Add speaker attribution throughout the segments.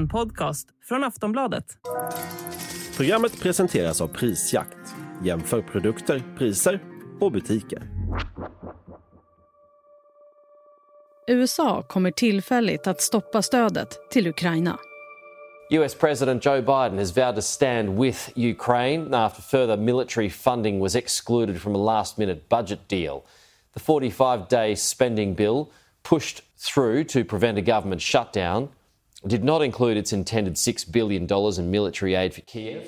Speaker 1: En podcast från Aftonbladet.
Speaker 2: Programmet presenteras av Prisjakt. Jämför produkter, priser och butiker.
Speaker 3: USA kommer tillfälligt att stoppa stödet till Ukraina.
Speaker 4: US President Joe Biden has vowed to stand with Ukraine after further military funding was excluded from a last minute budget deal. The 45 day spending bill, pushed through to prevent a government shutdown, did not include its intended $6 billion in military aid for Kiev.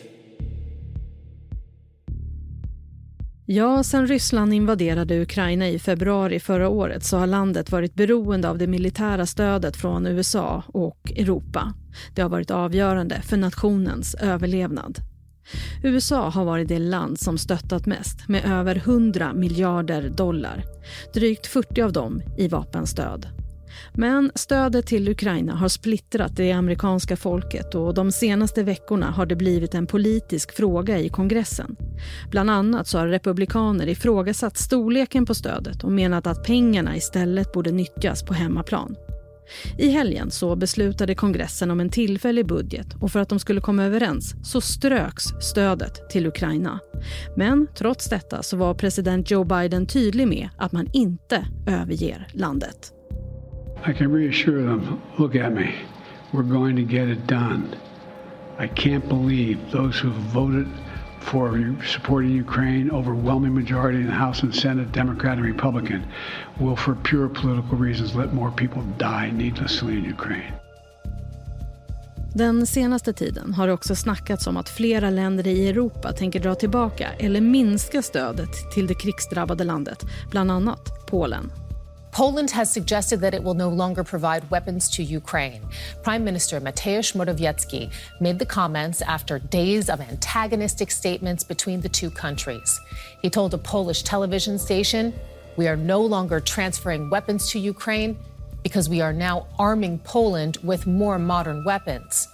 Speaker 3: Ja, sen Ryssland invaderade Ukraina i februari förra året så har landet varit beroende av det militära stödet från USA och Europa. Det har varit avgörande för nationens överlevnad. USA har varit det land som stöttat mest med över 100 miljarder dollar. Drygt 40 av dem i vapenstöd. Men stödet till Ukraina har splittrat det amerikanska folket och de senaste veckorna har det blivit en politisk fråga i kongressen. Bland annat så har republikaner ifrågasatt storleken på stödet och menat att pengarna istället borde nyttjas på hemmaplan. I helgen så beslutade kongressen om en tillfällig budget och för att de skulle komma överens så ströks stödet till Ukraina. Men trots detta så var president Joe Biden tydlig med att man inte överger landet.
Speaker 5: I can reassure them look at me. We're going to get it done. I can't believe those who voted for supporting Ukraine, overwhelming majority in the House and Senate, Democrat and Republican, will, for pure political reasons, let more people die needlessly in Ukraine.
Speaker 3: Den senaste tiden har det också snackats om att flera länder i Europa tänker dra tillbaka eller minska stödet till det krigsdrabbade landet, bland annat Polen.
Speaker 6: Poland has suggested that it will no longer provide weapons to Ukraine. Prime Minister Mateusz Morawiecki made the comments after days of antagonistic statements between the two countries. He told a Polish television station, We are no longer transferring weapons to Ukraine because we are now arming Poland with more modern weapons.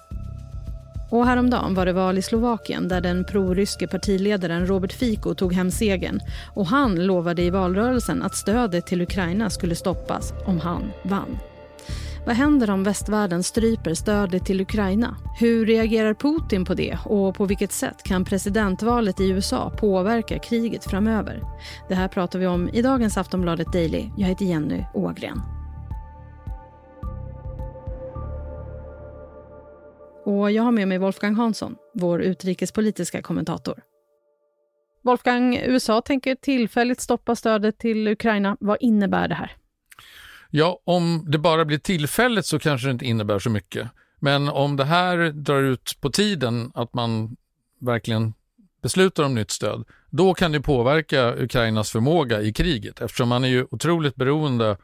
Speaker 3: Och häromdagen var det val i Slovakien där den proryske partiledaren Robert Fico tog hem segern. Och han lovade i valrörelsen att stödet till Ukraina skulle stoppas om han vann. Vad händer om västvärlden stryper stödet till Ukraina? Hur reagerar Putin på det och på vilket sätt kan presidentvalet i USA påverka kriget framöver? Det här pratar vi om i dagens Aftonbladet Daily. Jag heter Jenny Ågren. Och jag har med mig Wolfgang Hansson, vår utrikespolitiska kommentator. Wolfgang, USA tänker tillfälligt stoppa stödet till Ukraina. Vad innebär det här?
Speaker 7: Ja, om det bara blir tillfälligt så kanske det inte innebär så mycket. Men om det här drar ut på tiden, att man verkligen beslutar om nytt stöd, då kan det påverka Ukrainas förmåga i kriget eftersom man är ju otroligt beroende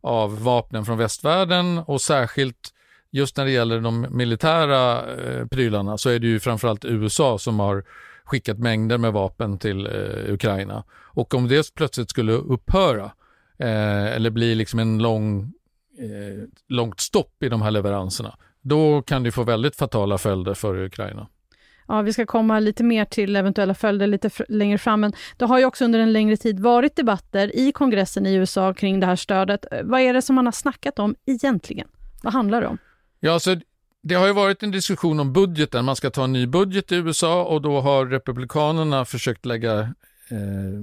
Speaker 7: av vapnen från västvärlden och särskilt just när det gäller de militära eh, prylarna så är det ju framförallt USA som har skickat mängder med vapen till eh, Ukraina. Och om det plötsligt skulle upphöra eh, eller bli liksom en lång, eh, långt stopp i de här leveranserna, då kan det få väldigt fatala följder för Ukraina.
Speaker 3: Ja, vi ska komma lite mer till eventuella följder lite längre fram, men det har ju också under en längre tid varit debatter i kongressen i USA kring det här stödet. Vad är det som man har snackat om egentligen? Vad handlar det om?
Speaker 7: Ja, så det har ju varit en diskussion om budgeten. Man ska ta en ny budget i USA och då har Republikanerna försökt lägga eh,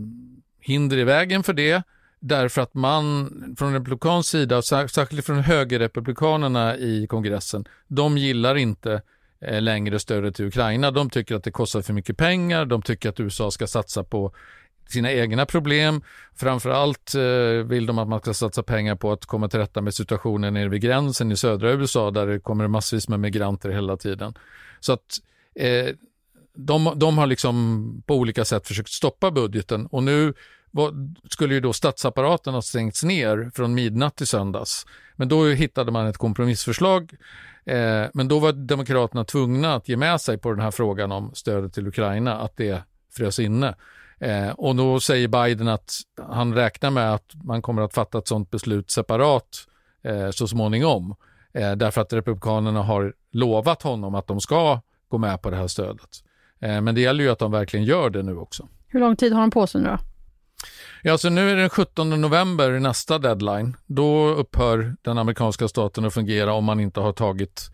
Speaker 7: hinder i vägen för det. Därför att man från republikansk sida, särskilt från högerrepublikanerna i kongressen, de gillar inte eh, längre stödet till Ukraina. De tycker att det kostar för mycket pengar. De tycker att USA ska satsa på sina egna problem. Framförallt eh, vill de att man ska satsa pengar på att komma till rätta med situationen nere vid gränsen i södra USA där det kommer massvis med migranter hela tiden. Så att eh, de, de har liksom på olika sätt försökt stoppa budgeten och nu skulle ju då statsapparaten ha stängts ner från midnatt till söndags. Men då hittade man ett kompromissförslag. Eh, men då var Demokraterna tvungna att ge med sig på den här frågan om stödet till Ukraina, att det frös inne. Eh, och då säger Biden att han räknar med att man kommer att fatta ett sådant beslut separat eh, så småningom. Eh, därför att Republikanerna har lovat honom att de ska gå med på det här stödet. Eh, men det gäller ju att de verkligen gör det nu också.
Speaker 3: Hur lång tid har de på sig nu då?
Speaker 7: Ja, så nu är det den 17 november nästa deadline. Då upphör den amerikanska staten att fungera om man inte har tagit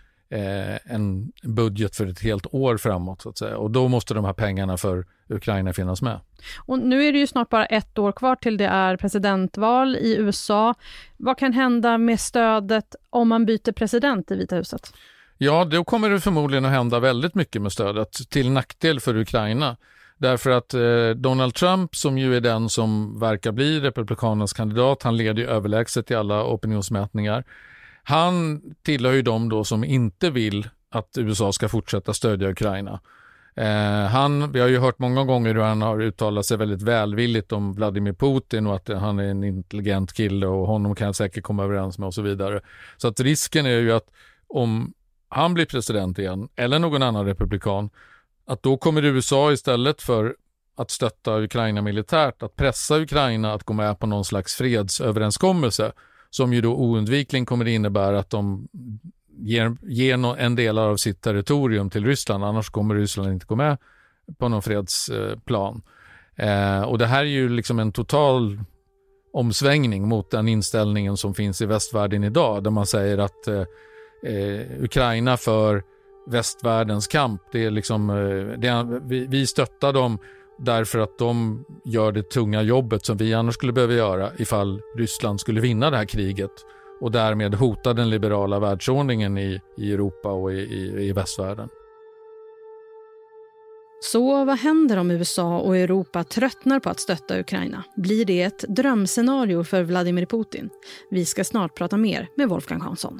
Speaker 7: en budget för ett helt år framåt. Så att säga. Och då måste de här pengarna för Ukraina finnas med.
Speaker 3: Och nu är det ju snart bara ett år kvar till det är presidentval i USA. Vad kan hända med stödet om man byter president i Vita huset?
Speaker 7: Ja, då kommer det förmodligen att hända väldigt mycket med stödet till nackdel för Ukraina. Därför att eh, Donald Trump, som ju är den som verkar bli Republikanernas kandidat, han leder ju överlägset i alla opinionsmätningar. Han tillhör ju de då som inte vill att USA ska fortsätta stödja Ukraina. Eh, han, vi har ju hört många gånger hur han har uttalat sig väldigt välvilligt om Vladimir Putin och att han är en intelligent kille och honom kan jag säkert komma överens med och så vidare. Så att risken är ju att om han blir president igen, eller någon annan republikan, att då kommer USA istället för att stötta Ukraina militärt, att pressa Ukraina att gå med på någon slags fredsöverenskommelse som ju då oundvikligen kommer innebära att de ger, ger en del av sitt territorium till Ryssland, annars kommer Ryssland inte gå med på någon fredsplan. Eh, och det här är ju liksom en total omsvängning mot den inställningen som finns i västvärlden idag, där man säger att eh, eh Ukraina för västvärldens kamp. Det är liksom, eh, det är, vi, vi stöttar dem därför att de gör det tunga jobbet som vi annars skulle behöva göra ifall Ryssland skulle vinna det här kriget och därmed hota den liberala världsordningen i, i Europa och i, i, i västvärlden.
Speaker 3: Så vad händer om USA och Europa tröttnar på att stötta Ukraina? Blir det ett drömscenario för Vladimir Putin? Vi ska snart prata mer med Wolfgang Hansson.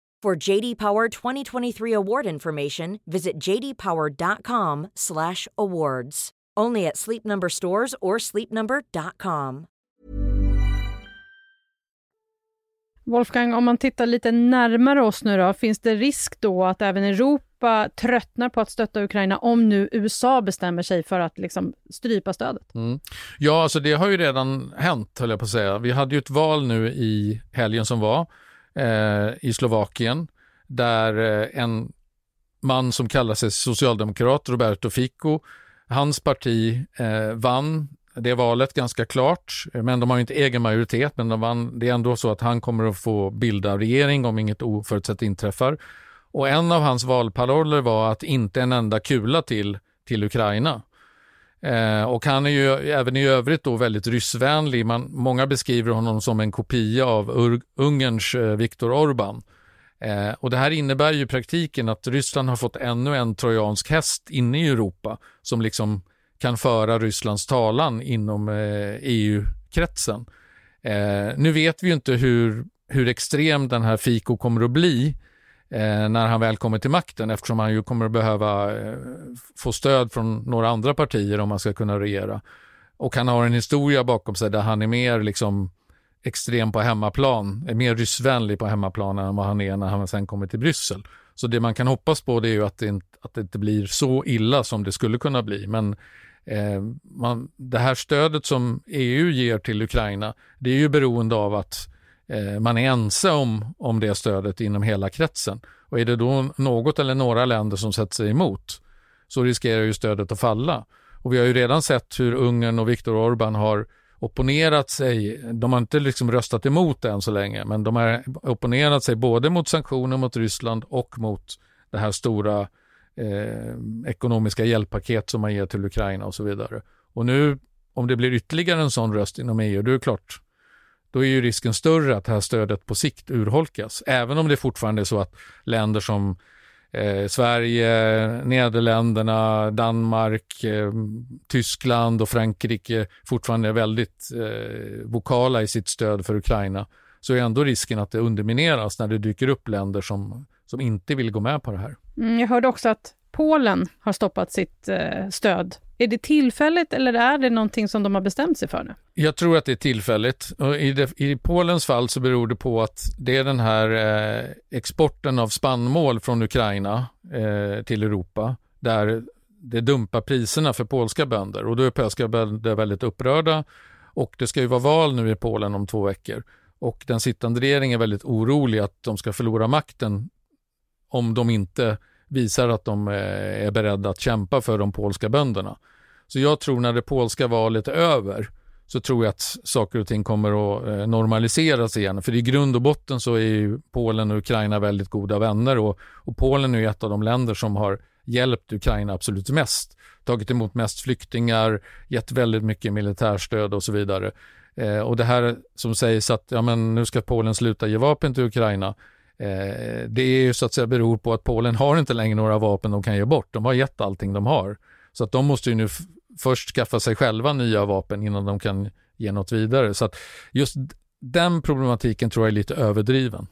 Speaker 8: For JD Power 2023 award information, visit jdpower.com/awards. Only at Sleep Number stores or sleepnumber.com.
Speaker 3: Wolfgang, om man tittar lite närmare oss nu då, finns det risk då att även Europa tröttnar på att stötta Ukraina om nu USA bestämmer sig för att liksom strypa stödet?
Speaker 7: Mm. Ja, alltså det har ju redan hänt, höll jag på att säga. Vi hade ju ett val nu i helgen som var eh, i Slovakien där eh, en man som kallar sig socialdemokrat, Roberto Fico, hans parti eh, vann det valet ganska klart, men de har inte egen majoritet, men de vann. det är ändå så att han kommer att få bilda regering om inget oförutsett inträffar. Och en av hans valparoller var att inte en enda kula till, till Ukraina. Eh, och han är ju även i övrigt då väldigt ryssvänlig. Man, många beskriver honom som en kopia av Ur Ungerns eh, Viktor Orbán. Eh, och det här innebär ju i praktiken att Ryssland har fått ännu en trojansk häst inne i Europa som liksom kan föra Rysslands talan inom eh, EU-kretsen. Eh, nu vet vi ju inte hur, hur extrem den här Fico kommer att bli Eh, när han väl kommer till makten eftersom han ju kommer att behöva eh, få stöd från några andra partier om han ska kunna regera. Och han har en historia bakom sig där han är mer liksom extrem på hemmaplan, är mer ryssvänlig på hemmaplan än vad han är när han sen kommer till Bryssel. Så det man kan hoppas på det är ju att det inte, att det inte blir så illa som det skulle kunna bli. Men eh, man, det här stödet som EU ger till Ukraina, det är ju beroende av att eh, Eh, man är ense om, om det stödet inom hela kretsen. Och är det då något eller några länder som sätter sig emot så riskerar ju stödet att falla. Och vi har ju redan sett hur Ungern och Viktor Orbán har opponerat sig. De har inte liksom röstat emot det än så länge, men de har opponerat sig både mot sanktioner mot Ryssland och mot det här stora eh, ekonomiska hjälppaket som man ger till Ukraina och så vidare. Och nu, om det blir ytterligare en sån röst inom EU, då är det klart, då är ju risken större att det här stödet på sikt urholkas. Även om det fortfarande är så att länder som eh, Sverige, Nederländerna, Danmark, eh, Tyskland och Frankrike fortfarande är väldigt eh, vokala i sitt stöd för Ukraina så är ändå risken att det undermineras när det dyker upp länder som, som inte vill gå med på det här.
Speaker 3: Mm, jag hörde också att Polen har stoppat sitt eh, stöd är det tillfälligt eller är det någonting som de har bestämt sig för nu?
Speaker 7: Jag tror att det är tillfälligt. I, det, I Polens fall så beror det på att det är den här eh, exporten av spannmål från Ukraina eh, till Europa där det dumpar priserna för polska bönder och då är polska bönder väldigt upprörda och det ska ju vara val nu i Polen om två veckor och den sittande regeringen är väldigt orolig att de ska förlora makten om de inte visar att de eh, är beredda att kämpa för de polska bönderna. Så jag tror när det polska valet är över så tror jag att saker och ting kommer att eh, normaliseras igen. För i grund och botten så är ju Polen och Ukraina väldigt goda vänner och, och Polen är ju ett av de länder som har hjälpt Ukraina absolut mest. Tagit emot mest flyktingar, gett väldigt mycket militärstöd och så vidare. Eh, och det här som sägs att ja, men nu ska Polen sluta ge vapen till Ukraina. Eh, det är ju så att säga beror på att Polen har inte längre några vapen de kan ge bort. De har gett allting de har. Så att de måste ju nu först skaffa sig själva nya vapen innan de kan ge något vidare. Så att just den problematiken tror jag är lite överdriven.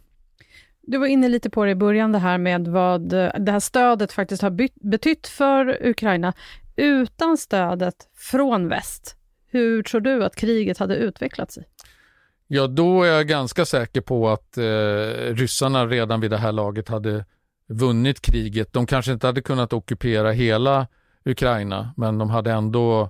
Speaker 3: Du var inne lite på det i början, det här med vad eh, det här stödet faktiskt har betytt för Ukraina. Utan stödet från väst, hur tror du att kriget hade utvecklat sig?
Speaker 7: Ja, då är jag ganska säker på att eh, ryssarna redan vid det här laget hade vunnit kriget. De kanske inte hade kunnat ockupera hela Ukraina, men de hade ändå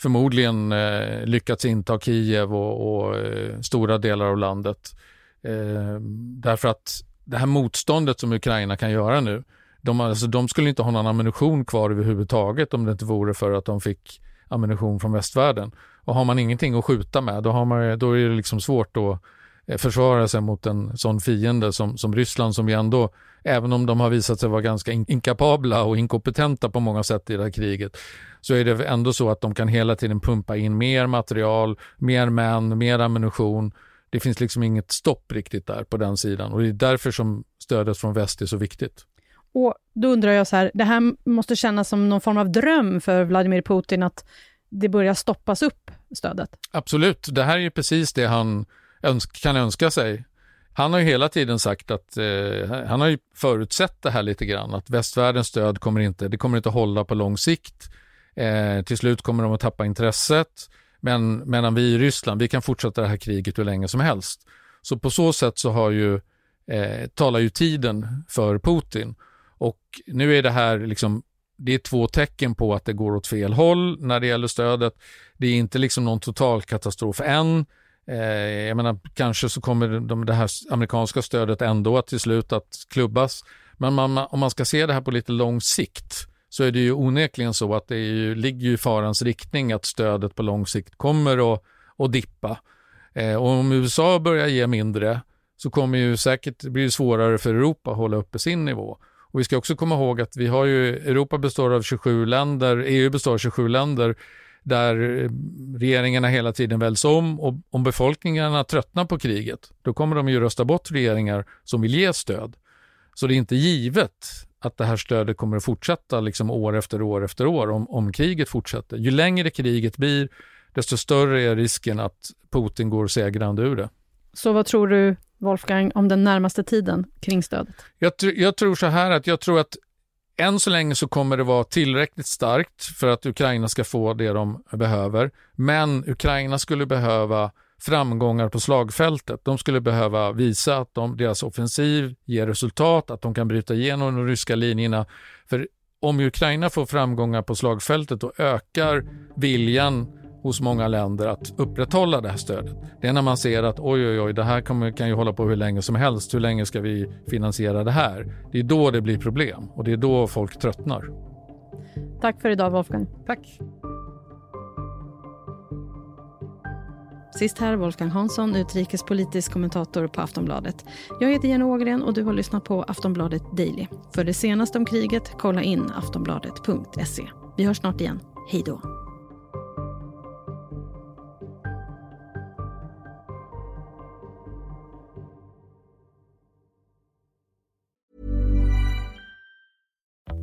Speaker 7: förmodligen eh, lyckats inta Kiev och, och eh, stora delar av landet. Eh, därför att det här motståndet som Ukraina kan göra nu, de, alltså, de skulle inte ha någon ammunition kvar överhuvudtaget om det inte vore för att de fick ammunition från västvärlden. Och har man ingenting att skjuta med, då, har man, då är det liksom svårt att eh, försvara sig mot en sån fiende som, som Ryssland som ju ändå, även om de har visat sig vara ganska inkapabla och inkompetenta på många sätt i det här kriget, så är det ändå så att de kan hela tiden pumpa in mer material, mer män, mer ammunition. Det finns liksom inget stopp riktigt där på den sidan och det är därför som stödet från väst är så viktigt.
Speaker 3: Och då undrar jag så här, det här måste kännas som någon form av dröm för Vladimir Putin att det börjar stoppas upp, stödet?
Speaker 7: Absolut, det här är ju precis det han öns kan önska sig. Han har ju hela tiden sagt att, eh, han har ju förutsett det här lite grann, att västvärldens stöd kommer inte, det kommer inte hålla på lång sikt. Eh, till slut kommer de att tappa intresset, men medan vi i Ryssland, vi kan fortsätta det här kriget hur länge som helst. Så på så sätt så har ju, eh, talar ju tiden för Putin. Och nu är det här liksom det är två tecken på att det går åt fel håll när det gäller stödet. Det är inte liksom någon totalkatastrof än. Eh, jag menar, kanske så kommer de, det här amerikanska stödet ändå att till slut att klubbas. Men man, om man ska se det här på lite lång sikt så är det ju onekligen så att det ju, ligger i farans riktning att stödet på lång sikt kommer att, att dippa. Eh, och om USA börjar ge mindre så kommer ju säkert bli det svårare för Europa att hålla uppe sin nivå. Och vi ska också komma ihåg att vi har ju, Europa består av 27 länder, EU består av 27 länder där eh, regeringarna hela tiden väljs om och om befolkningarna tröttnar på kriget, då kommer de ju rösta bort regeringar som vill ge stöd. Så det är inte givet att det här stödet kommer att fortsätta liksom år efter år efter år om, om kriget fortsätter. Ju längre kriget blir, desto större är risken att Putin går segrande ur det.
Speaker 3: Så vad tror du Wolfgang, om den närmaste tiden kring stödet?
Speaker 7: Jag, jag tror så här att jag tror att än så länge så kommer det vara tillräckligt starkt för att Ukraina ska få det de behöver. Men Ukraina skulle behöva framgångar på slagfältet. De skulle behöva visa att de, deras offensiv ger resultat, att de kan bryta igenom de ryska linjerna. För om Ukraina får framgångar på slagfältet och ökar viljan hos många länder att upprätthålla det här stödet. Det är när man ser att oj, oj, oj, det här kan, kan ju hålla på hur länge som helst. Hur länge ska vi finansiera det här? Det är då det blir problem och det är då folk tröttnar.
Speaker 3: Tack för idag Wolfgang.
Speaker 7: Tack.
Speaker 3: Sist här Wolfgang Hansson, utrikespolitisk kommentator på Aftonbladet. Jag heter Jenny Ågren och du har lyssnat på Aftonbladet Daily. För det senaste om kriget, kolla in aftonbladet.se. Vi hörs snart igen. Hej då.